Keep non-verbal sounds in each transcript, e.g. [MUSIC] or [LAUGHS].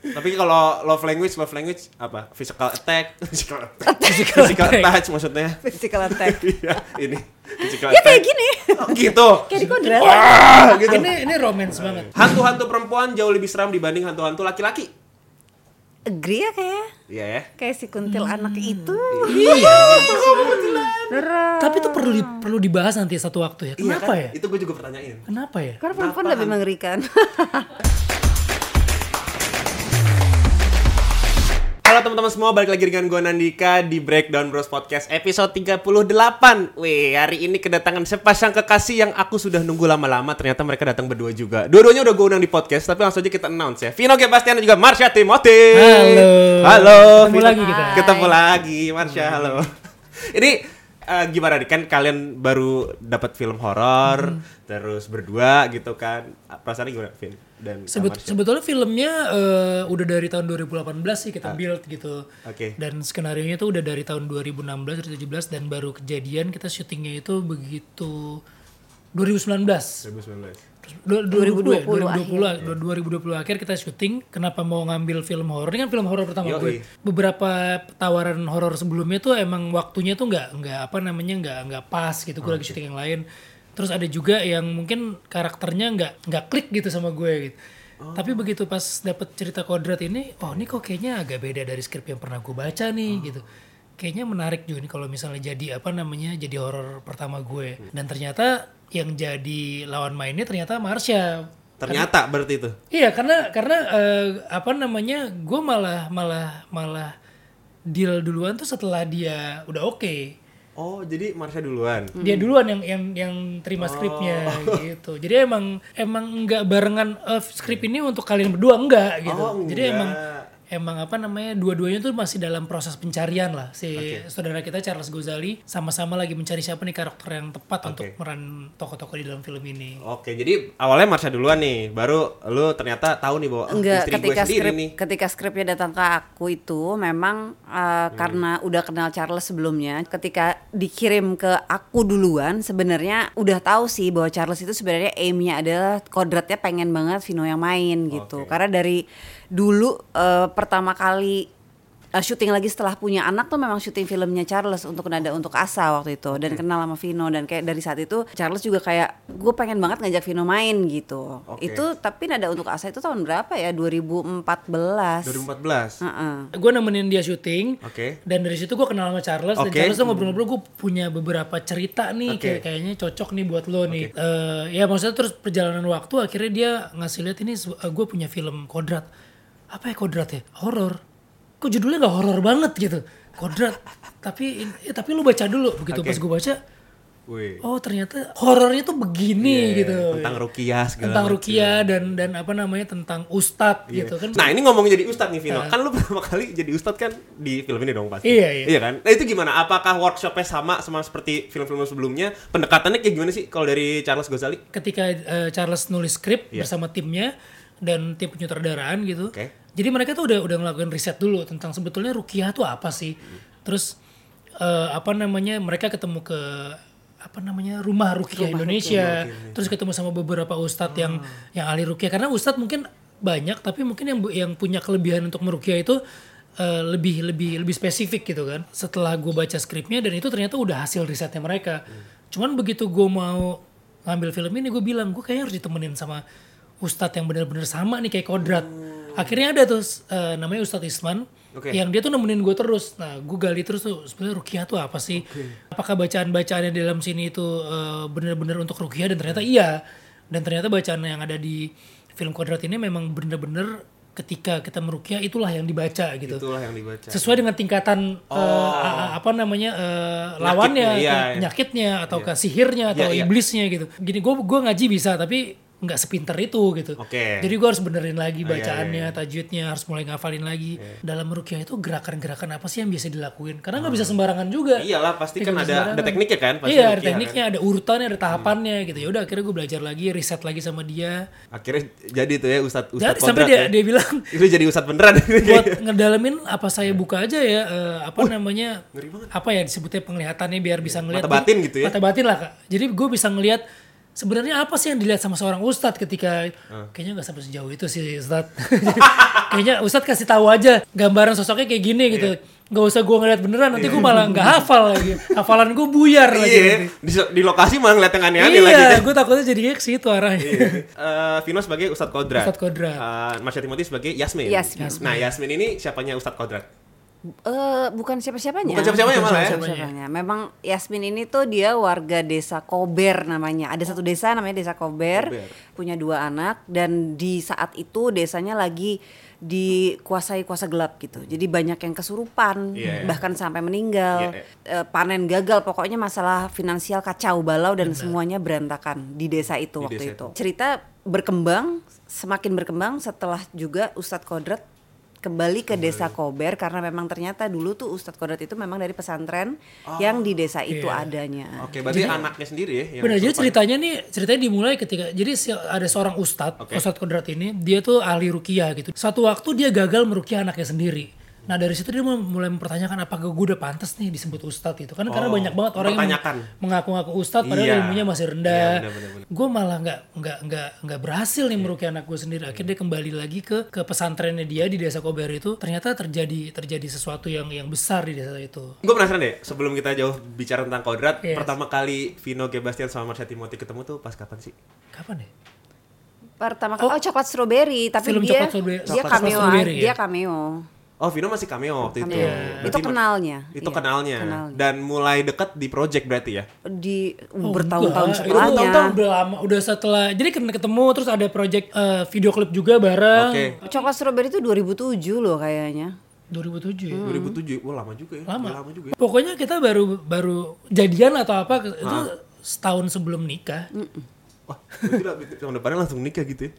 Tapi kalau love language, love language apa? Physical attack, [LAUGHS] physical attack, Physical physical attack. touch maksudnya. Physical [LAUGHS] attack. Iya, ini physical ya attack. kayak gini. Oh, gitu. kayak di kodrat. Ah, gitu. Ini ini romance banget. Hantu-hantu perempuan jauh lebih seram dibanding hantu-hantu laki-laki. Agree ya kayak Iya ya. kayak si kuntil anak itu. Iya. [LAUGHS] Tapi itu perlu di- perlu dibahas nanti satu waktu ya. Iya Kenapa kan? ya? Itu gue juga pertanyain. Kenapa ya? Karena perempuan Kenapa? lebih mengerikan. Halo teman-teman semua, balik lagi dengan gue Nandika di Breakdown Bros Podcast episode 38 Wih, hari ini kedatangan sepasang kekasih yang aku sudah nunggu lama-lama Ternyata mereka datang berdua juga Dua-duanya udah gue undang di podcast, tapi langsung aja kita announce ya Vino G. Bastian dan juga Marsha Timothy Halo. Halo Ketemu Vino. lagi kita. Ketemu lagi, Marsha, halo [LAUGHS] Ini eh, gimana nih, kan kalian baru dapat film horor Terus berdua gitu kan Perasaannya gimana, Vin? Dan Sebet- sebetulnya filmnya eh, udah dari tahun 2018 sih kita build gitu. Ah. Oke. Dan skenario nya tuh udah dari tahun 2016 2017 dan baru kejadian kita syutingnya itu begitu 2019. 2019 Terus du- 2020 ya, 2020 2020 2020 akhir kita syuting. Kenapa mau ngambil film horor? Ini kan film horor pertama Yoi. gue. Beberapa tawaran horor sebelumnya tuh emang waktunya tuh nggak nggak apa namanya nggak nggak pas gitu. Gue lagi syuting yang lain. Terus ada juga yang mungkin karakternya nggak nggak klik gitu sama gue gitu. Tapi begitu pas dapet cerita kodrat ini, oh ini kok kayaknya agak beda dari skrip yang pernah gue baca nih gitu. Kayaknya menarik juga nih kalau misalnya jadi apa namanya jadi horor pertama gue. Dan ternyata yang jadi lawan mainnya ternyata Marsha. Ternyata berarti itu Iya karena karena eh, apa namanya gue malah malah malah deal duluan tuh setelah dia udah oke. Oh, jadi Marsha duluan. Dia duluan yang yang yang terima skripnya gitu. Jadi emang emang nggak barengan eh, skrip ini untuk kalian berdua enggak gitu. Oh, Jadi enggak. emang emang apa namanya dua-duanya tuh masih dalam proses pencarian lah si saudara kita Charles Gozali sama-sama lagi mencari siapa nih karakter yang tepat untuk meran tokoh-tokoh di dalam film ini. Oke, jadi awalnya Marsha duluan nih, baru lu ternyata tahu nih bahwa oh, Enggak, istri gue ketika sendiri skrip nih. ketika skripnya datang ke aku itu memang uh, karena udah kenal Charles sebelumnya, ketika dikirim ke aku duluan sebenarnya udah tahu sih bahwa Charles itu sebenarnya aimnya adalah kodratnya pengen banget Vino yang main gitu. Oke. Karena dari dulu uh, pertama kali uh, syuting lagi setelah punya anak tuh memang syuting filmnya Charles untuk nada untuk Asa waktu itu dan kenal sama Vino dan kayak dari saat itu Charles juga kayak gue pengen banget ngajak Vino main gitu. Oke. Itu tapi nada untuk Asa itu tahun berapa ya? 2014. 2014. Heeh. Gue nemenin dia syuting. Oke. Dan dari situ gue kenal sama Charles dan Oke. Charles tuh ngobrol-ngobrol gue punya beberapa cerita nih Oke. kayak kayaknya cocok nih buat lo nih. Eh, ya maksudnya terus perjalanan waktu akhirnya dia ngasih lihat ini gue punya film kodrat. Apa ya kodrat ya? Horor. Kok judulnya nggak horor banget gitu? Kodrat. tapi ya, tapi lu baca dulu begitu Oke. pas gue baca. Wih. Oh ternyata horornya tuh begini Iya, gitu. Tentang Rukiah segala Tentang. Rukia dan dan apa namanya tentang ustadz Iya. gitu kan. Nah ini ngomong jadi ustadz nih Vino, kan lu [LAUGHS] pertama kali jadi ustadz kan di film ini dong pasti. Iya, iya. Iya kan? Nah itu gimana? Apakah workshopnya sama sama seperti film-film sebelumnya? Pendekatannya kayak gimana sih kalau dari Charles Gozali? ketika eh, Charles nulis skrip Iya. bersama timnya dan tim penyutradaraan gitu. Oke. Jadi mereka tuh udah udah ngelakuin riset dulu tentang sebetulnya rukiah tuh apa sih. Terus eh, apa namanya mereka ketemu ke apa namanya rumah rukiah Indonesia. Terus ketemu sama beberapa ustadz yang yang ahli rukiah karena ustadz mungkin banyak tapi mungkin yang yang punya kelebihan untuk merukiah itu eh, lebih lebih lebih spesifik gitu kan. Setelah gue baca skripnya dan itu ternyata udah hasil risetnya mereka. Cuman begitu gue mau ngambil film ini gue bilang gue kayaknya harus ditemenin sama ustadz yang benar-benar sama nih kayak kodrat. Akhirnya ada tuh eh, namanya Ustadz Isman Oke. yang dia tuh nemenin gue terus. Nah gue gali terus tuh sebenarnya rukiah tuh apa sih? Apakah bacaan-bacaan yang di dalam sini itu eh, benar-benar untuk rukiah dan ternyata iya. Dan ternyata bacaan yang ada di film kodrat ini memang benar-benar ketika kita merukiah itulah yang dibaca gitu. Itulah yang dibaca. Sesuai dengan tingkatan eh, a- a- apa namanya eh, lawannya, iya, ke iya. penyakitnya atau ke sihirnya atau Iya, iya. iblisnya gitu. Gini gue gua ngaji bisa tapi nggak sepinter itu gitu. Oke. Jadi gue harus benerin lagi iya, bacaannya, tajwidnya, harus mulai ngafalin lagi. Dalam merukyah itu gerakan-gerakan apa sih yang biasa dilakuin? Karena nggak bisa sembarangan juga. Iyalah pasti kan ada ada tekniknya kan pasti Iya, ada rukiah tekniknya, ada urutannya, ada tahapannya gitu. Ya udah akhirnya gue belajar lagi, riset lagi sama dia. Akhirnya jadi tuh ya ustadz Jadi ustadz sampai dia ya. dia bilang [LAUGHS] Itu jadi ustadz beneran. [LAUGHS] buat [LAUGHS] ngedalamin apa saya buka aja ya eh, apa namanya apa ya disebutnya penglihatannya biar bisa ngelihat Mata batin gitu ya? mata batin lah kak jadi gue bisa ngelihat sebenarnya apa sih yang dilihat sama seorang ustadz ketika kayaknya nggak sampai sejauh itu sih ustadz [LAUGHS] kayaknya ustadz kasih tahu aja gambaran sosoknya kayak gini gitu nggak usah gue ngeliat beneran nanti gue malah nggak hafal lagi hafalan gue buyar lagi Iya, nanti. di, di lokasi malah ngeliat yang aneh-aneh lagi. iya gue takutnya jadinya ke situ arahnya Eh, Vino sebagai Ustadz Kodrat. Ustadz Kodrat. Eh, Marsha Timothy sebagai Yasmin. Yasmin. Nah, Yasmin ini siapanya Ustadz Kodrat? Eh, bukan siapa-siapanya. Bukan siapa-siapanya Bukan malah ya? siapa-siapanya. Memang Yasmin ini tuh dia warga desa Kober namanya. Ada satu desa namanya Desa Kober, Kober. punya dua anak dan di saat itu desanya lagi dikuasai kuasa gelap gitu. Jadi banyak yang kesurupan, Iya. bahkan sampai meninggal. Iya, Eh, panen gagal, pokoknya masalah finansial kacau balau dan semuanya berantakan di desa itu Di waktu desa itu. itu. Cerita berkembang, semakin berkembang setelah juga Ustadz Kodrat kembali ke desa Kober karena memang ternyata dulu tuh Ustadz Kodrat itu memang dari pesantren yang di desa itu Iya. adanya. Oke, berarti anaknya sendiri ya yang Benar, jadi ceritanya nih ceritanya dimulai ketika jadi si- ada seorang ustadz, Oke. ustadz kodrat ini dia tuh ahli rukiah gitu. Suatu waktu dia gagal merukiah anaknya sendiri. Nah dari situ dia mul- mulai mempertanyakan apakah gue udah pantas nih disebut ustadz itu kan karena Oh, banyak banget orang yang mengaku-ngaku ustadz padahal Iya. ilmunya masih Iya, rendah. benar. gue malah nggak nggak nggak nggak berhasil nih merukiah anak gue sendiri. Akhirnya dia kembali lagi ke ke pesantrennya dia di desa Kober itu ternyata terjadi terjadi sesuatu yang yang besar di desa itu. Gue penasaran deh, sebelum kita jauh bicara tentang Kodrat, Yes. pertama kali Vino Gebastian sama Marsha Timothy ketemu tuh pas kapan sih? Kapan ya? Pertama kali oh, coklat strawberry tapi Film dia Coklat Strawberry- dia Coklat cameo Strawberry, dia ya? cameo. Oh, Vino masih cameo waktu itu. Cameo. Berarti Itu ma- kenalnya. Itu Iya, kenalnya. kenalnya. Dan mulai dekat di project berarti ya? Di Oh, bertahun-tahun. Itu setelahnya. bertahun-tahun udah lama, udah setelah. Jadi kena ketemu terus ada project eh, video klip juga bareng. Oke. Coklat strawberry itu 2007 loh kayaknya. 2007 ya. 2007. Wah, lama juga ya. Lama. Lama juga ya. Pokoknya kita baru baru jadian atau apa itu setahun sebelum nikah. Wah, berarti lah, tahun depannya langsung nikah gitu ya.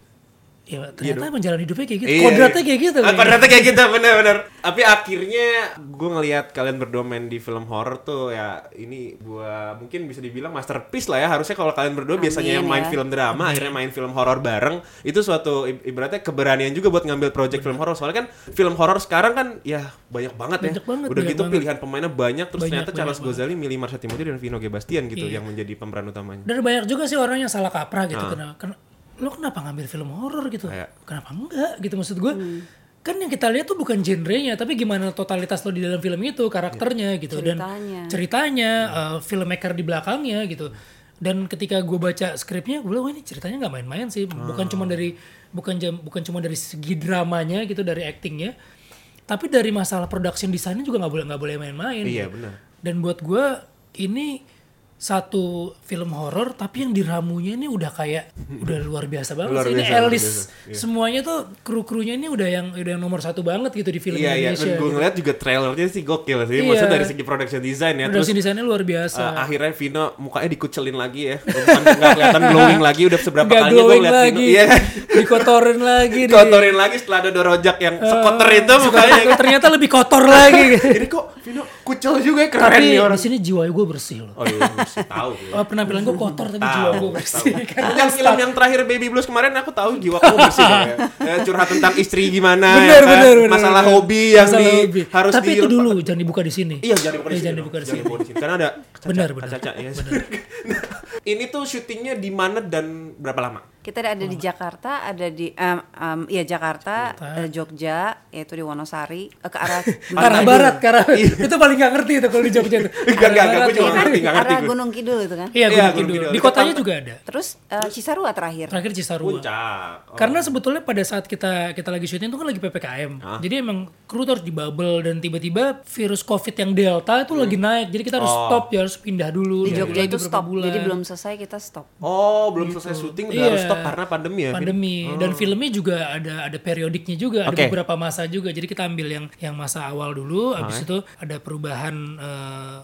Ya ternyata emang jalan hidupnya kayak gitu. Iya, Kodratnya iya. kayak gitu. Ah, kodratnya kayak gitu, bener-bener. Tapi akhirnya gue ngelihat kalian berdua main di film horror tuh ya ini gua mungkin bisa dibilang masterpiece lah ya. Harusnya kalau kalian berdua biasanya yang main ya. film drama, akhirnya main film horror bareng, itu suatu ibaratnya keberanian juga buat ngambil project film horror. Soalnya kan film horror sekarang kan ya banyak banget ya. Banyak banget, Udah gitu banget. pilihan pemainnya banyak, terus Banyak, ternyata banyak Charles Gozali milih Marsha Timothy dan Vino G. Bastian gitu yang menjadi pemeran utamanya. Dan banyak juga sih orang yang salah kaprah gitu. Ah. Kenapa, ken- lo kenapa ngambil film horor gitu? Kayak- Kenapa enggak gitu maksud gue? Kan yang kita lihat tuh bukan genrenya, tapi gimana totalitas lo di dalam film itu, karakternya gitu dan Ceritanya. ceritanya, uh, filmmaker di belakangnya gitu. Dan ketika gue baca skripnya, gue bilang wah ini ceritanya nggak main-main sih, bukan cuma dari bukan jam bukan cuma dari segi dramanya gitu, dari actingnya, tapi dari masalah production desainnya juga nggak boleh nggak boleh main-main. Iya, gitu. benar. Dan buat gue ini satu film horor tapi yang diramunya ini udah kayak udah luar biasa banget Luar sih. ini biasa, luar Elis iya. semuanya tuh kru krunya ini udah yang udah yang nomor satu banget gitu di film Iya iya, Indonesia. dan gue gitu. ngeliat juga trailernya sih gokil sih. Iya. Maksudnya dari segi production design ya. Terus Production desainnya luar biasa. Uh, akhirnya Vino mukanya dikucelin lagi ya. Bukan nggak kelihatan glowing lagi udah seberapa kalinya gue lihat lagi, Vino. Iya. dikotorin lagi, [LAUGHS] di- Kotorin lagi setelah ada dorojak yang sekotor itu mukanya. ternyata lebih kotor lagi. Ini kok kucel juga ya, keren tapi nih orang. di sini jiwa gue bersih loh. Oh iya, mesti tahu. ya. Oh, penampilan gue kotor tapi jiwa gue bersih. Karena Yang film yang terakhir Baby Blues kemarin aku tahu jiwa kamu bersih ya. Ya, [LAUGHS] Curhat tentang istri gimana bener, ya kan? bener, bener, Masalah bener. hobi yang Masalah di hobi. harus tapi di itu dulu jangan dibuka di sini. Iya jangan dibuka di Iya, sini. jangan dibuka di sini. Karena ada caca, Benar, benar. caca, ya. Nah, [LAUGHS] ini tuh syutingnya di mana dan berapa lama? Kita ada di Jakarta, ada di em, em, iya Jakarta, eh, Jogja, yaitu di Wonosari, eh, ke arah [LAUGHS] Ke arah barat, ke arah itu paling gak ngerti itu kalau di Jogja itu. [LAUGHS] Iya. Enggak, enggak, enggak, Arah gue juga ngerti, enggak ngerti arah. Gunung Kidul itu kan. Iya, Iya, Gunung Kidul. Kidul. Di Itu kotanya juga ada. Terus eh, Cisarua terakhir. Terakhir Cisarua. Puncak. Oh. Karena sebetulnya pada saat kita kita lagi syuting itu kan lagi PPKM. Jadi emang kru tuh harus di bubble dan tiba-tiba virus Covid yang Delta itu lagi naik. Jadi kita harus Oh. stop ya harus pindah dulu. Di Jogja itu stop, bulan. jadi belum selesai kita stop. Oh, belum selesai syuting udah harus Iya. stop karena pandemi ya? Pandemi dan filmnya juga ada ada periodiknya juga ada Oke. beberapa masa juga jadi kita ambil yang yang masa awal dulu habis itu ada perubahan eh,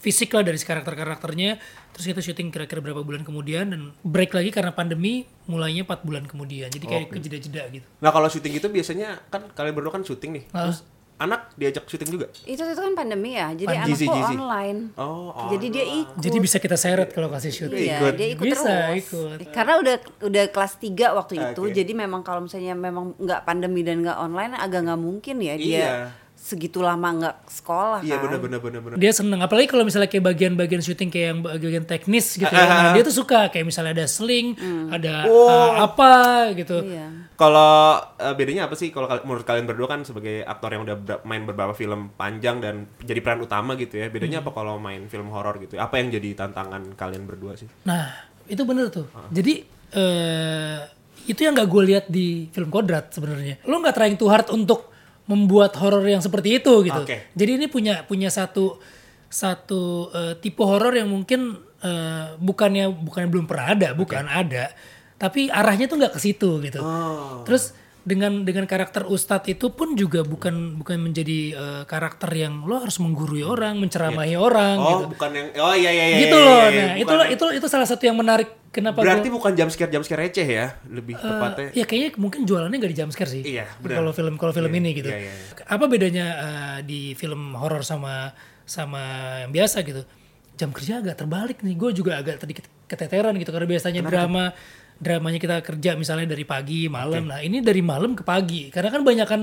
fisik lah dari si karakter-karakternya terus kita syuting kira-kira berapa bulan kemudian dan break lagi karena pandemi mulainya empat bulan kemudian jadi kayak kejeda-jeda gitu Nah kalau syuting itu biasanya kan kalian berdua kan syuting nih. Ah. Terus anak diajak syuting juga? Itu itu kan pandemi ya, jadi Pan- Gizi, anakku gizi. online. Oh, Jadi dia ikut. jadi bisa kita seret kalau kasih syuting Iya, Ikut. dia ikut Bisa, terus. ikut. Karena udah udah kelas 3 waktu itu, Oke. jadi memang kalau misalnya memang nggak pandemi dan nggak online agak nggak mungkin ya dia Iya. Segitu lama nggak sekolah Iya kan. benar benar benar benar. dia seneng apalagi kalau misalnya kayak bagian-bagian syuting kayak yang bagian teknis gitu ya nah, [LAUGHS] dia tuh suka kayak misalnya ada sling ada uh, apa gitu Iya. Kalau eh, bedanya apa sih kalau kal- menurut kalian berdua kan sebagai aktor yang udah ber- main beberapa film panjang dan jadi peran utama gitu ya. Bedanya apa kalau main film horor gitu? Apa yang jadi tantangan kalian berdua sih? nah itu bener tuh jadi eh itu yang gak gue lihat di film Kodrat sebenarnya lo nggak trying too hard untuk membuat horor yang seperti itu gitu Oke. jadi ini punya punya satu satu eh, tipe horor yang mungkin eh, bukannya bukannya belum pernah ada bukan ada tapi arahnya tuh nggak ke situ gitu terus dengan dengan karakter ustadz itu pun juga bukan bukan menjadi eh, karakter yang lo harus menggurui orang menceramahi orang Oh, gitu bukan yang Oh iya iya iya. gitu iya, loh iya, iya. nah Bukan itu yang- itu itu salah satu yang menarik kenapa Berarti gua- bukan jam scare jam scare receh ya, lebih Eh, tepatnya. ya kayaknya mungkin jualannya nggak di jumpscare sih. Iya, benar. Kalau film kalau film ini gitu. iya, iya. Apa bedanya eh, di film horor sama sama yang biasa gitu? Jam kerja agak terbalik nih. Gue juga agak tadi keteteran gitu karena biasanya drama dramanya kita kerja misalnya dari pagi malam. Nah ini dari malam ke pagi karena kan banyak kan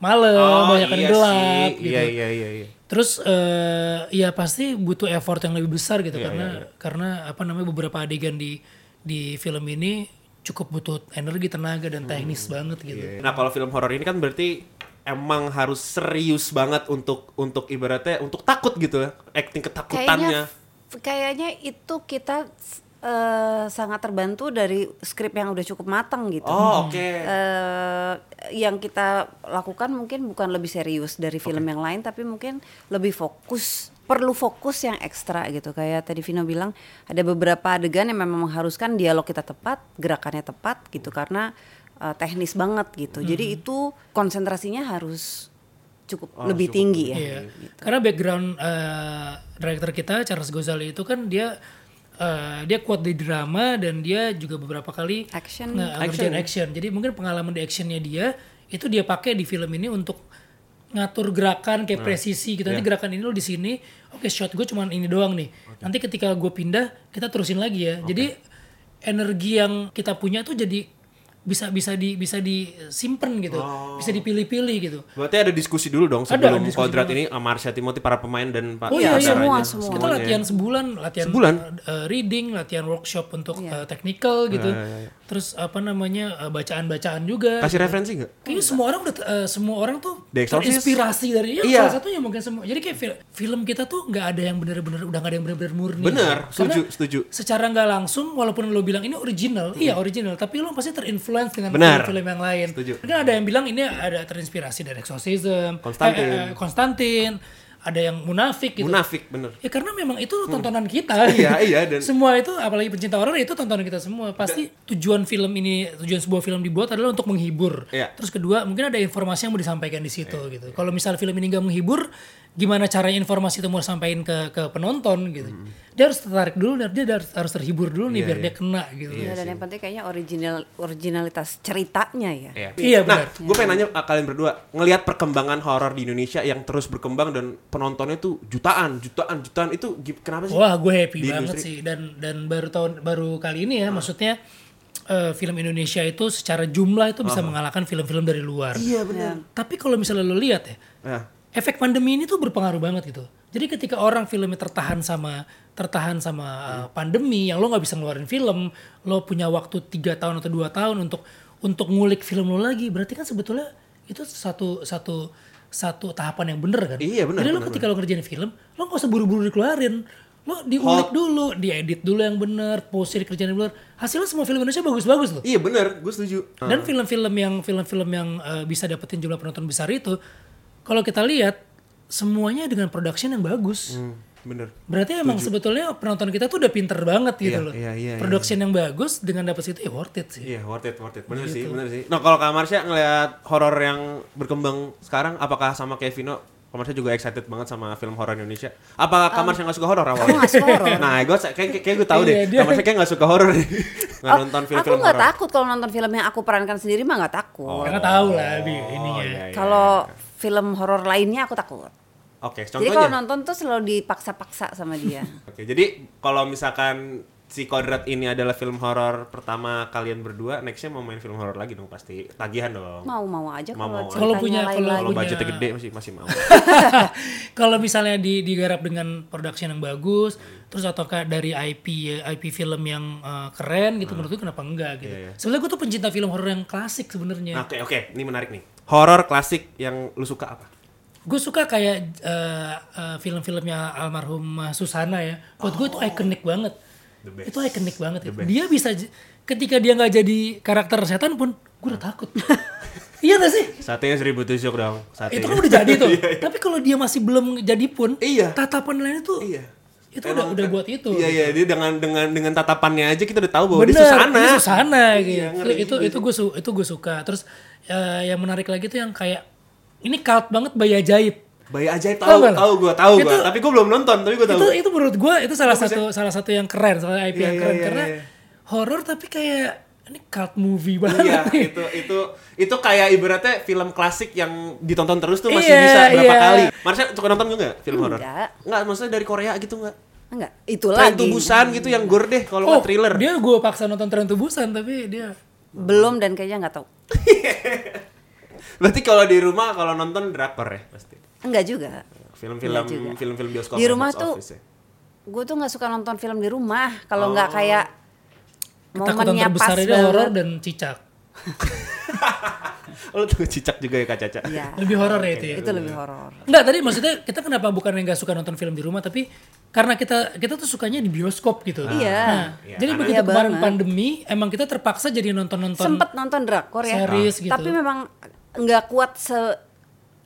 malam, banyak kan iya gelap sih. gitu. Iya iya iya iya. Terus eh ya pasti butuh effort yang lebih besar gitu Iya, karena karena apa namanya beberapa adegan di di film ini cukup butuh energi, tenaga dan teknis banget gitu. Iya. Nah, kalau film horor ini kan berarti emang harus serius banget untuk untuk ibaratnya untuk takut gitu ya, acting ketakutannya. Kayaknya kayaknya itu kita eh, sangat terbantu dari skrip yang udah cukup matang gitu. Oh, oke. Eh, yang kita lakukan mungkin bukan lebih serius dari film yang lain tapi mungkin lebih fokus perlu fokus yang ekstra gitu. Kayak tadi Vino bilang ada beberapa adegan yang memang mengharuskan dialog kita tepat gerakannya tepat gitu karena eh, teknis banget gitu. Jadi itu konsentrasinya harus cukup lebih tinggi ya. Iya. Karena background eh, director kita Charles Gozali itu kan dia eh, dia kuat di drama dan dia juga beberapa kali Action. nge- ngerjain action. Jadi mungkin pengalaman di actionnya dia itu dia pakai di film ini untuk ngatur gerakan kayak presisi gitu. Nanti gerakan ini lo di sini, oke shot gue cuman ini doang nih. Nanti ketika gue pindah kita terusin lagi ya. Jadi energi yang kita punya tuh jadi bisa bisa di bisa disimpan gitu, bisa dipilih-pilih gitu. Berarti ada diskusi dulu dong sebelum ada kodrat ini sama Marsha Timothy para pemain dan pak Oh iya, iya. semua, semua. Kita latihan sebulan, latihan Sebulan? uh, reading, latihan workshop untuk Iya. uh, technical gitu. iya, Terus apa namanya uh, bacaan-bacaan juga. Kasih referensi nggak? Kayaknya semua orang udah uh, semua orang tuh terinspirasi dari ya, Iya. salah satunya mungkin semua. Jadi kayak fil- film kita tuh nggak ada yang bener-bener udah nggak ada yang bener-bener murni. Bener, Karena setuju, setuju. Secara nggak langsung walaupun lo bilang ini original, iya original, tapi lo pasti terinfluence dengan Hmm. Film-film yang lain. Setuju. Mungkin ada yang bilang ini ada terinspirasi dari Exorcism, Konstantin. eh, eh, Konstantin, ada yang munafik gitu. Munafik bener. Ya karena memang itu tontonan kita. [LAUGHS] Iya, iya, dan- semua itu apalagi pencinta horor itu tontonan kita semua. Pasti tujuan film ini, tujuan sebuah film dibuat adalah untuk menghibur. Iya. Terus kedua, mungkin ada informasi yang mau disampaikan di situ gitu. Kalau misal film ini nggak menghibur, gimana caranya informasi itu mau sampaikan ke ke penonton gitu. Dia harus tertarik dulu, dan dia harus, harus terhibur dulu nih biar dia kena gitu. Ya, dan yang penting kayaknya original originalitas ceritanya ya. Iya. Iya, Nah, benar. gue pengen nanya uh, kalian berdua ngelihat perkembangan horor di Indonesia yang terus berkembang dan penontonnya tuh jutaan, jutaan, jutaan itu kenapa sih? Wah, gue happy Di banget industri. sih dan dan baru tahun baru kali ini ya, maksudnya eh, film Indonesia itu secara jumlah itu bisa mengalahkan film-film dari luar. Iya benar. Tapi kalau misalnya lo lihat ya, Ya. Efek pandemi ini tuh berpengaruh banget gitu. Jadi ketika orang filmnya tertahan sama tertahan sama uh, pandemi, yang lo nggak bisa ngeluarin film, lo punya waktu tiga tahun atau dua tahun untuk untuk ngulik film lo lagi, berarti kan sebetulnya itu satu satu satu tahapan yang bener kan? Iya, bener, Jadi lo bener, ketika lo ngerjain film, lo nggak usah buru-buru dikeluarin, lo diulik dulu, diedit dulu yang bener, pose dikerjain yang bener. Hasilnya semua film Indonesia bagus-bagus loh. Iya benar, gue setuju. Dan film-film yang film-film yang uh, bisa dapetin jumlah penonton besar itu, kalau kita lihat semuanya dengan production yang bagus. Hmm, bener. Berarti emang sebetulnya penonton kita tuh udah pinter banget gitu Iya, loh. iya, iya, production yang bagus dengan dapet situ ya worth it sih. Iya, worth it, worth it. Bener Gitu. sih, bener sih. Nah, kalau Kak Marsha ngelihat horor yang berkembang sekarang, apakah sama kayak Vino? Kak Marsha juga excited banget sama film horor Indonesia. Apa Marsha nggak suka horor awalnya? Aku nggak suka horor. [LAUGHS] Nah, gue kayak, kayak gue tahu deh. Iya, kayak nggak suka horor nih. [LAUGHS] Nggak Oh, nonton aku film-film nggak horor. takut kalau nonton film yang aku perankan sendiri mah nggak takut. Karena tahu lah di ininya. iya, iya. Kalau film horor lainnya aku takut. Oke, Jadi kalau contohnya. nonton tuh selalu dipaksa-paksa sama dia. [LAUGHS] Oke, jadi kalau misalkan si Kodrat ini adalah film horor pertama kalian berdua, nextnya mau main film horor lagi dong pasti. Tagihan dong. Mau mau aja Mau- kalau mau. Kalau punya- lain kalau. Kalau punya- budgetnya gede masih masih mau. [LAUGHS] Kalau misalnya di digarap dengan production yang bagus, terus atau kayak dari IP ya, IP film yang eh, keren gitu, menurut gue kenapa enggak gitu. Iya, iya. Sebenarnya gue tuh pencinta film horor yang klasik sebenarnya. Oke oke, ini menarik nih. Horor klasik yang lu suka apa? Gue suka kayak eh, eh, film-filmnya almarhum Susana ya. Buat gue itu ikonik banget. The best. Itu ikonik banget. The ya. best. Dia bisa j- ketika dia nggak jadi karakter setan pun gue udah takut. [LAUGHS] iya gak sih? Satenya seribu tusuk dong. Satenya. Itu kan udah jadi tuh. [LAUGHS] Tapi kalau dia masih belum jadi pun, Iya. tatapan lainnya tuh Iya. itu udah udah buat itu. Iya iya, dia dengan dengan dengan tatapannya aja kita udah tahu bahwa Bener, dia Susana. ini Susana gitu. Iya, ngeri itu itu gue su itu gue suka. Terus eh, yang menarik lagi tuh yang kayak ini cult banget bayi ajaib. Bayi ajaib Tahu tahu, tahu gua, tahu gua. Itu- Tapi gua belum nonton, tapi gua tahu. Itu itu menurut gue itu salah satu salah satu yang keren, salah IP Iya, yang iya, keren iya, karena iya. horor tapi kayak ini cult movie banget. Iya, nih. itu itu itu kayak ibaratnya film klasik yang ditonton terus tuh masih Iya, bisa berapa iya. kali. Marsha suka nonton juga film horor? Enggak. Enggak, maksudnya dari Korea gitu enggak? Enggak, itu Tren lagi. tubusan gitu yang gore deh kalau Oh, thriller. dia gue paksa nonton Tren Tubusan tapi dia Belum dan kayaknya nggak tahu. [LAUGHS] Berarti kalau di rumah kalau nonton drakor ya pasti. Enggak juga. Film-film film-film bioskop Di ya, rumah tuh office ya. Gue tuh nggak suka nonton film di rumah kalau Oh. nggak kayak ketakutan momennya terbesar pas itu horor banget. dan cicak. [LAUGHS] Oh, tuh cicak juga ya Kak Caca. Iya, Lebih horor ya itu ya. itu lebih horor. Enggak, tadi maksudnya kita kenapa bukan yang nggak suka nonton film di rumah tapi karena kita kita tuh sukanya di bioskop gitu. Iya. Nah, Iya, jadi karena- begitu Iya kemarin banget. pandemi emang kita terpaksa jadi nonton-nonton Sempet nonton drakor ya, series gitu. tapi memang nggak kuat se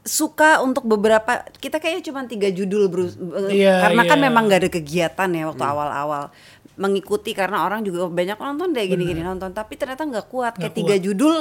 suka untuk beberapa kita kayaknya cuma tiga judul bro Iya, karena kan iya. memang nggak ada kegiatan ya waktu awal-awal mengikuti karena orang juga banyak nonton deh gini-gini nonton tapi ternyata nggak kuat kayak Nggak tiga kuat. judul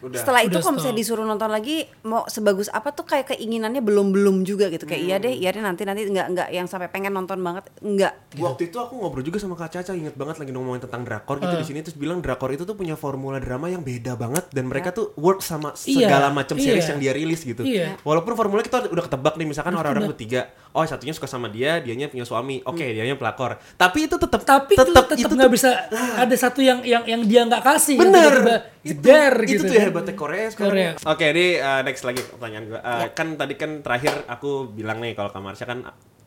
Udah. setelah itu kalau misalnya disuruh nonton lagi mau sebagus apa tuh kayak keinginannya belum belum juga gitu kayak iya Hmm. deh iya deh nanti nanti nggak nggak yang sampai pengen nonton banget nggak Waktu itu aku ngobrol juga sama Kak Caca, inget banget lagi ngomongin tentang drakor gitu Ah. di sini terus bilang drakor itu tuh punya formula drama yang beda banget dan mereka tuh work sama Iya, segala macam series iya. yang dia rilis gitu. Iya. Walaupun formula kita udah ketebak nih misalkan orang-orang bertiga, oh satunya suka sama dia, dianya punya suami. Oke, dianya pelakor. Tapi itu tetap tapi tetap tetap itu nggak bisa ada satu yang yang yang dia nggak kasih Bener. tiba-tiba Itu, jeder itu gitu tuh ya hebatnya Korea sekarang. Korea. Oke, ini uh, next lagi pertanyaan gue. Uh, Kan tadi kan terakhir aku bilang nih kalau Kamarsha kan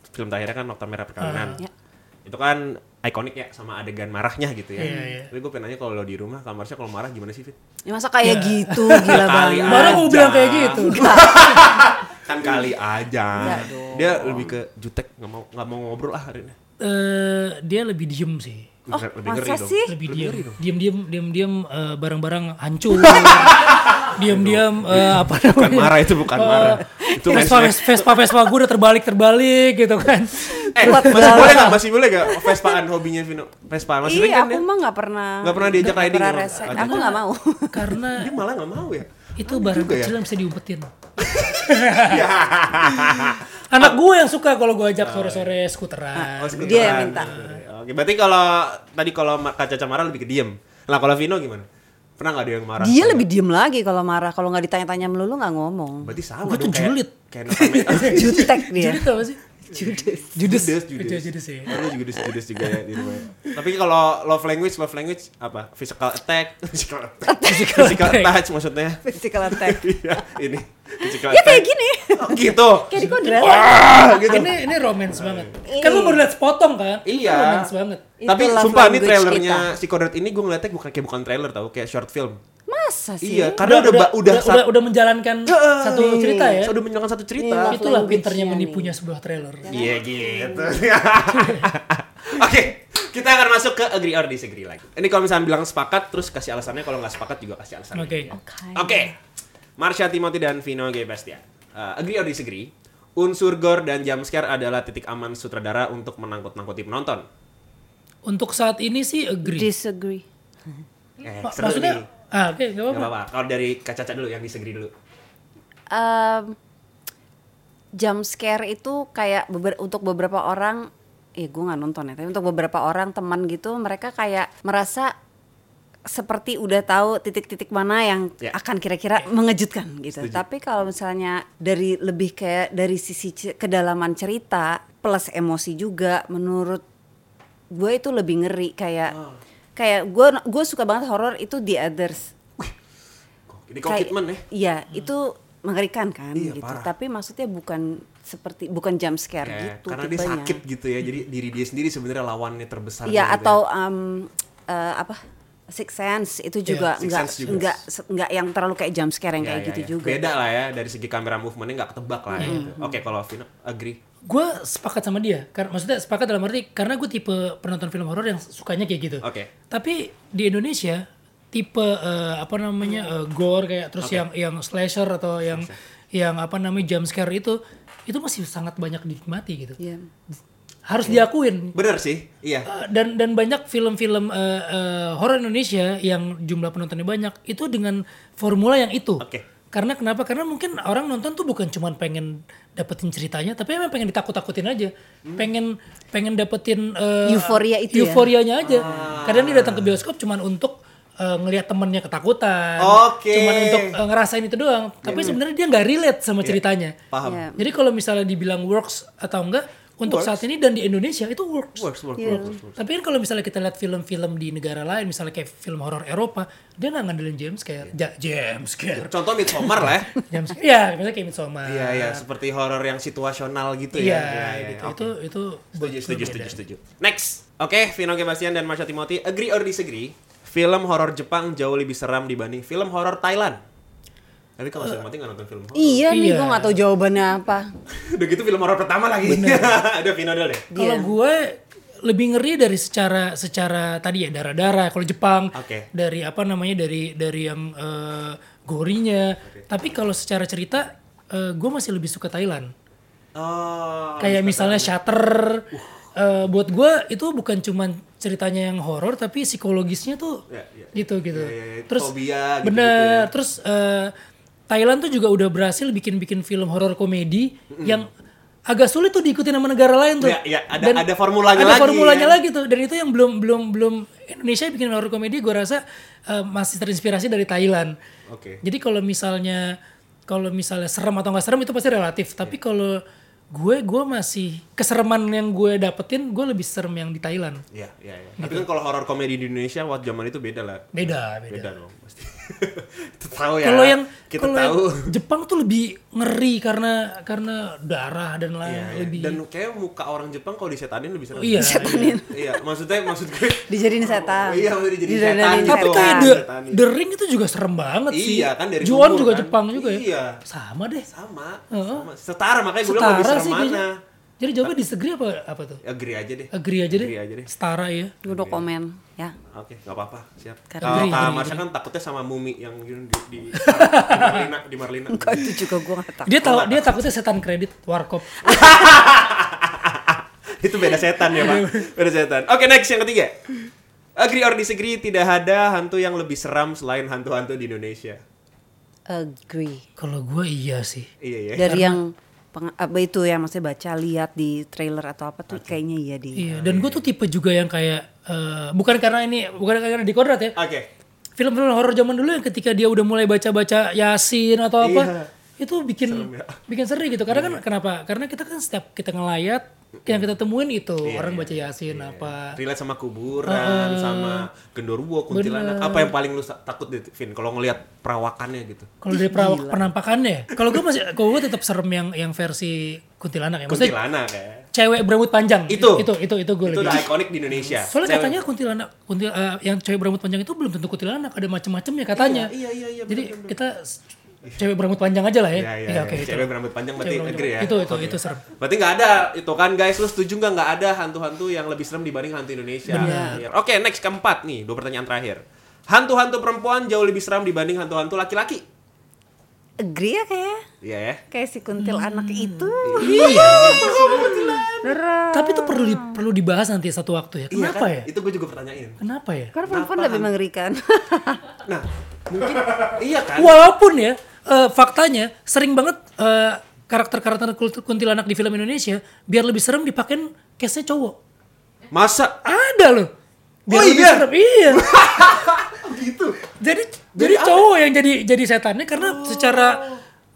film terakhirnya kan Nokta Merah Perkawinan. Ya. Itu kan ikonik ya sama adegan marahnya gitu ya. Iya, iya. Tapi gue pengen nanya kalau lo di rumah Kamarsha kalau marah gimana sih Fit? ya masa kayak Iya. gitu [LAUGHS] gila Kali banget baru mau bilang kayak gitu [LAUGHS] Kan kali aja. Dia lebih ke jutek nggak mau nggak mau ngobrol ah hari ini. Eh, dia lebih diem sih oh lebih ngeri masa dong. sih lebih dong. diem diem diem diem eh, barang-barang hancur [LAUGHS] diem diem eh, apa Bukan namanya marah itu bukan Eh, marah. Itu Vespa, matchnya. Vespa, Vespa gue udah terbalik-terbalik gitu kan. Eh, masih boleh nggak? Masih boleh nggak Vespaan hobinya Vino? Vespa masih iya aku dia? mah nggak pernah Nggak pernah diajak riding aku nggak mau Karena Dia malah nggak mau ya. itu barang juga ya? kecil yang bisa diumpetin. [LAUGHS] Anak gue yang suka kalau gue ajak sore-sore skuteran. Oh, skuteran. Dia yang minta. Oke, berarti kalau tadi kalau Kak Caca marah lebih ke diem. Nah, kalau Vino gimana? Pernah nggak dia yang marah? dia sama- lebih diem lagi kalau marah kalau nggak ditanya-tanya melulu nggak ngomong Berarti sama Gue tuh dong, kayak- julid. Kayak Nakame- [LAUGHS] jutek dia tau gak sih? Judes Judes. Judes, Judes. Judes, Judes ya. Juga judes, judes juga ya di rumah. Tapi kalau love language, love language apa? Physical attack, [LAUGHS] physical attack, physical, attack. touch maksudnya. physical [LAUGHS] attack Iya, ini physical ya attack. kayak gini Oh, gitu. kayak di kodrat Ah, gitu. Ini ini romance banget. Kan lu baru liat sepotong kan? Iya. romance banget. Tapi sumpah nih language trailernya si Kodrat ini gue ngeliatnya bukan kayak bukan trailer tau, kayak short film. Masa sih Iya, karena udah udah, udah, udah, udah, udah menjalankan satu cerita ya. Sudah menjalankan satu cerita. Iya, Itulah pinternya menipunya sebuah trailer. Iya gitu. [LAUGHS] Oke, kita akan masuk ke agree or disagree lagi. Ini kalau misalnya bilang sepakat, terus kasih alasannya. Kalau nggak sepakat juga kasih alasannya. Oke. ya. Oke. Oke. Marsha Timothy dan Vino G. Bastian. Uh, agree or disagree? Unsur gore dan jumpscare adalah titik aman sutradara untuk menangkut-nangkuti penonton. Untuk saat ini sih agree. disagree Eh, Ma- maksudnya nih. Ah oke gak Gak apa-apa. Kalau dari Kak Caca dulu yang disagree dulu. um, jump scare itu kayak beber- untuk beberapa orang eh gue nggak nonton ya tapi untuk beberapa orang teman gitu mereka kayak merasa seperti udah tahu titik-titik mana yang Ya. akan kira-kira mengejutkan gitu. Setuju. Tapi kalau misalnya dari lebih kayak dari sisi kedalaman cerita plus emosi juga menurut gue itu lebih ngeri kayak Ah. Kayak gue gue suka banget horor itu The Others. Ini Kayak- komitmen ya. Iya, itu mengerikan kan Iya, gitu. parah. Tapi maksudnya bukan seperti bukan jump scare Ya, gitu karena dia tipenya. sakit gitu ya. Jadi diri dia sendiri sebenarnya lawannya terbesar. Iya gitu atau ya. um, eh, apa Six Sense itu juga Sixth enggak Sense juga. enggak se- enggak yang terlalu kayak jump scare yang Ya, kayak ya, gitu ya. juga. Beda lah ya dari segi kamera movementnya nggak ketebak lah ya. gitu. Oke kalau Vino agree. Gue sepakat sama dia. Karena maksudnya sepakat dalam arti karena gue tipe penonton film horor yang sukanya kayak gitu. Oke. Tapi di Indonesia tipe eh, apa namanya eh, gore kayak terus yang yang slasher atau yang yang apa namanya jump scare itu itu masih sangat banyak dinikmati gitu. Iya. Harus diakuin. Bener sih. Iya. Eh, dan dan banyak film-film eh, eh, horor Indonesia yang jumlah penontonnya banyak itu dengan formula yang itu. Oke. Karena kenapa? Karena mungkin orang nonton tuh bukan cuma pengen dapetin ceritanya, tapi emang pengen ditakut-takutin aja. Pengen pengen dapetin eh, Euforia itu ya? euforianya aja. Kadang dia datang ke bioskop cuman untuk eh, ngelihat temennya ketakutan, Oke. cuman untuk eh, ngerasain itu doang. Tapi sebenarnya dia nggak relate sama ceritanya. Paham. Iya. Jadi kalau misalnya dibilang works atau enggak, untuk saat ini dan di Indonesia itu works. Works, works, Iya. works, works. Tapi kan kalau misalnya kita lihat film-film di negara lain, misalnya kayak film horor Eropa, dia nggak ngandelin James scare, ja, James scare, Contoh Midsommar lah ya. [LAUGHS] James scare. Iya, misalnya kayak Midsommar. Iya iya seperti horor yang situasional gitu Iya, ya. Iya, iya, gitu. oke. Itu itu Setuju, setuju, setuju, setuju. Next. Oke, Vino Gebastian dan Marsha Timothy agree or disagree? Film horor Jepang jauh lebih seram dibanding film horor Thailand. Tapi kalau Marsha Timothy nggak nonton film horor. Iya nih Iya. gue nggak tahu jawabannya apa. Udah gitu film horor pertama lagi. [LAUGHS] Vino dulu deh. Kalau gue lebih ngeri dari secara secara tadi ya darah-darah. Kalau Jepang Oke. dari apa namanya dari dari yang eh, gorinya. Tapi kalau secara cerita, gue masih lebih suka Thailand. Oh. kayak misalnya Shutter eh, buat gue itu bukan cuman ceritanya yang horor tapi psikologisnya tuh Ya, ya. gitu gitu Ya, ya, ya. terus Fobia gitu-gitu bener ya. terus eh, Thailand tuh juga udah berhasil bikin bikin film horor komedi yang agak sulit tuh diikuti sama negara lain tuh Ya, ya, ada- ada formulanya ada lagi, formulanya ya. lagi tuh dan itu yang belum belum belum Indonesia bikin horor komedi gue rasa eh, masih terinspirasi dari Thailand Oke. jadi kalau misalnya kalau misalnya serem atau nggak serem itu pasti relatif. Tapi kalau gue gue masih kesereman yang gue dapetin gue lebih serem yang di Thailand. Iya, iya, iya. Tapi kan kalau horor komedi di Indonesia waktu zaman itu beda lah. Beda, beda. Beda dong pasti. [LAUGHS] Itu tahu ya. Kalau yang kita tahu. yang Jepang tuh lebih ngeri karena karena darah dan lain Iya, iya. lebih. Dan kayak muka orang Jepang kalau disetanin lebih serem. iya. Iya, maksudnya maksud gue Dijadiin setan. Iya, maksudnya jadi Didadanin setan gitu. Tapi kayak kan, The. The Ring itu juga serem banget sih. Iya, kan dari Juon juga kan. Jepang juga ya. Iya. Sama deh. sama, sama. Setara makanya gue bilang lebih serem sih mana. kayaknya. Jadi jawabnya disagree apa apa tuh? Agree aja deh. Agree aja deh. Agree aja deh. Setara ya. Gue udah komen ya. Oke, nggak apa-apa, siap. Karena- Kalau Kak Marsha kan takutnya sama mumi yang di, di, di, di Marlina, di Marlina. Enggak itu juga gue gak tahu. Dia tahu dia takutnya setan kredit warkop. [LAUGHS] Itu beda setan ya, Pak. Beda setan. Oke, next yang ketiga. Agree or disagree, tidak ada hantu yang lebih seram selain hantu-hantu di Indonesia. Agree. Kalau gue iya sih. Iya, ya. Dari yang peng- apa itu yang maksudnya baca lihat di trailer atau apa tuh kayaknya iya di. Iya, dan gue tuh tipe juga yang kayak eh, bukan karena ini bukan karena di kodrat ya. Oke. Film-film horor zaman dulu yang ketika dia udah mulai baca-baca Yasin atau apa, Iya. itu bikin bikin seri gitu. Karena kan kenapa? Karena kita kan setiap kita ngelayat yang kita temuin itu orang baca Yasin apa. Relate sama kuburan, sama genderuwo, kuntilanak. Apa yang paling lu takut deh, Vin? Kalau ngelihat perawakannya gitu. Kalau dari perawak penampakannya, kalau gue masih kalau gue tetap serem yang yang versi kuntilanak ya. Maksudnya Kuntilanak ya. cewek berambut panjang. Itu. itu itu itu gue Itu lebih. udah ikonik di Indonesia. Soalnya Cewek- katanya kuntilanak, kuntil, eh, yang cewek berambut panjang itu belum tentu kuntilanak, ada macam-macamnya katanya. Iya, iya, iya. Jadi kita s- cewek berambut panjang aja lah ya. Iya, iya, Iya, iya. oke. itu. Cewek berambut panjang berarti Cewek berambut agree ya. Itu itu Oke. itu serem. Berarti nggak ada itu kan guys, lu setuju nggak nggak ada hantu-hantu yang lebih serem dibanding hantu Indonesia? Iya. Oke, next keempat nih, dua pertanyaan terakhir. Hantu-hantu perempuan jauh lebih seram dibanding hantu-hantu laki-laki. Agree ya kayak Iya ya. kayak si kuntil anak itu. Iya. [LAUGHS] Beneran. Tapi itu perlu di- perlu dibahas nanti satu waktu ya. Iya Kenapa kan? ya? Itu gue juga pertanyain. Kenapa ya? Karena perempuan Kenapa lebih mengerikan. Nah, mungkin iya kan? Walaupun ya eh, faktanya sering banget eh, karakter-karakter kuntilanak di film Indonesia biar lebih serem dipakein case-nya cowok. Masa Ada loh. Biar Oh, lebih iya? serem. Iya. [LAUGHS] gitu? jadi jadi cowok yang jadi jadi setannya karena secara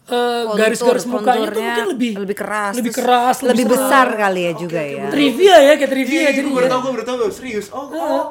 eh, Kontur, garis-garis mukanya tuh konturnya mungkin lebih lebih keras, lebih keras, lebih serem. besar kali ya juga ya. Trivia ya kayak trivia Iya, jadi gue baru tau, gue baru tau, serius. Oh, oh.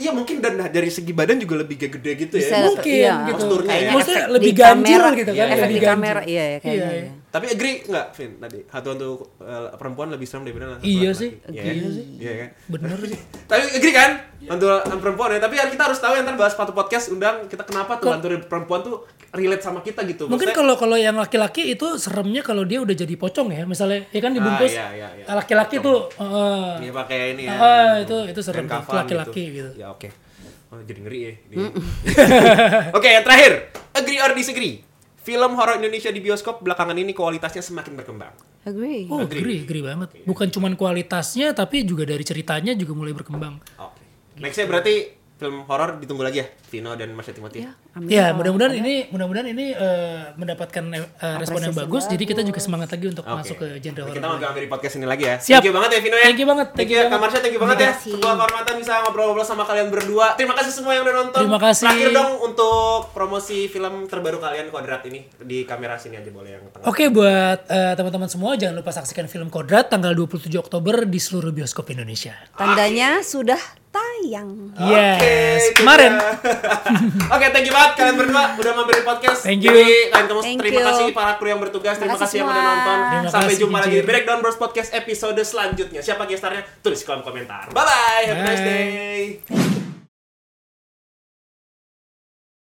Iya mungkin dan dari segi badan juga lebih gede gitu Bisa ya. mungkin iya, gitu. Posturnya kayaknya Maksudnya efek lebih ganjil kamera, gitu kan, Iya, efek lebih di ganjil. kamera iya ya kayaknya. Iya, ya. Tapi agree nggak, Vin? Tadi hantu-hantu eh, perempuan lebih serem daripada hantu Iya sih, Iya, iya kan? sih. Iya kan? Bener sih. [LAUGHS] Tapi agree kan? Hantu hantu perempuan ya. Tapi kita harus tahu yang ntar bahas sepatu podcast undang kita kenapa tuh hantu perempuan tuh relate sama kita gitu. Mungkin Maksudnya- kalau kalau yang laki-laki itu seremnya kalau dia udah jadi pocong ya, misalnya ya kan dibungkus Ah, iya, iya, iya. laki-laki tuh eh, Dia pakai ini ya. Ah, itu itu serem laki-laki gitu. Ya oke. Oh, jadi ngeri ya. ini. [LAUGHS] oke, yang terakhir. Agree or disagree? Film horor Indonesia di bioskop belakangan ini kualitasnya semakin berkembang. Agree. Oh, agree, agree banget. Bukan cuman kualitasnya tapi juga dari ceritanya juga mulai berkembang. Oke. Nextnya berarti film horor ditunggu lagi ya, Vino dan Marsha Timothy. Ya, amin. Ya, mudah-mudahan ini mudah-mudahan ini eh, mendapatkan eh, respon yang bagus. Jadi kita juga semangat lagi untuk Oke. masuk ke genre horor. Kita mau di podcast ini lagi ya. Siap. Thank you banget ya Vino ya. Thank you banget, Thank thank you you ya banget. Marsha, thank you banget ya. Sebuah kehormatan bisa ngobrol-ngobrol sama kalian berdua. Terima kasih semua yang udah nonton. Terima kasih. Terakhir dong untuk promosi film terbaru kalian Kodrat ini di kamera sini aja boleh yang tengah. Oke buat eh, teman-teman semua jangan lupa saksikan film Kodrat tanggal 27 Oktober di seluruh bioskop Indonesia. Tandanya sudah tayang. Yes, itu kemarin. [LAUGHS] Oke, thank you banget kalian berdua udah mampir di podcast. Thank you. Jadi, kamu Thank terima you. kasih para kru yang bertugas, terima Terima kasih kasih yang udah semua. nonton. Terima Sampai jumpa lagi di. Breakdown Bros Podcast episode selanjutnya. Siapa gestarnya? Tulis di kolom komentar. Bye bye. Have a nice day.